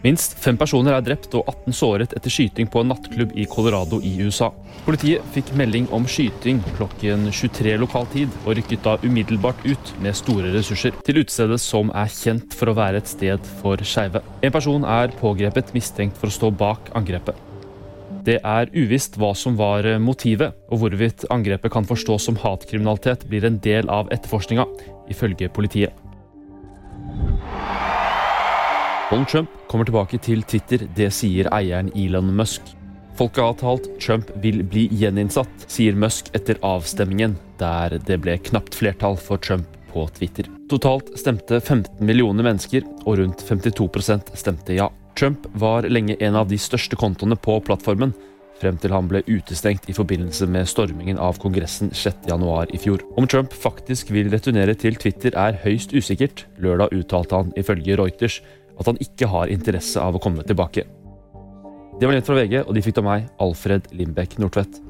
Minst fem personer er drept og 18 såret etter skyting på en nattklubb i Colorado i USA. Politiet fikk melding om skyting klokken 23 lokal tid, og rykket da umiddelbart ut med store ressurser til utestedet som er kjent for å være et sted for skeive. En person er pågrepet mistenkt for å stå bak angrepet. Det er uvisst hva som var motivet, og hvorvidt angrepet kan forstås som hatkriminalitet, blir en del av etterforskninga, ifølge politiet. Donald Trump kommer tilbake til Twitter, det sier eieren Elon Musk. Folket har talt Trump vil bli gjeninnsatt, sier Musk etter avstemmingen, der det ble knapt flertall for Trump på Twitter. Totalt stemte 15 millioner mennesker, og rundt 52% stemte ja. Trump var lenge en av de største kontoene på plattformen, frem til han ble utestengt i forbindelse med stormingen av Kongressen 6.1 i fjor. Om Trump faktisk vil returnere til Twitter er høyst usikkert. Lørdag uttalte han ifølge Reuters at han ikke har interesse av å komme tilbake. Det var nytt fra VG, og de fikk av meg, Alfred Lindbekk Nordtvedt.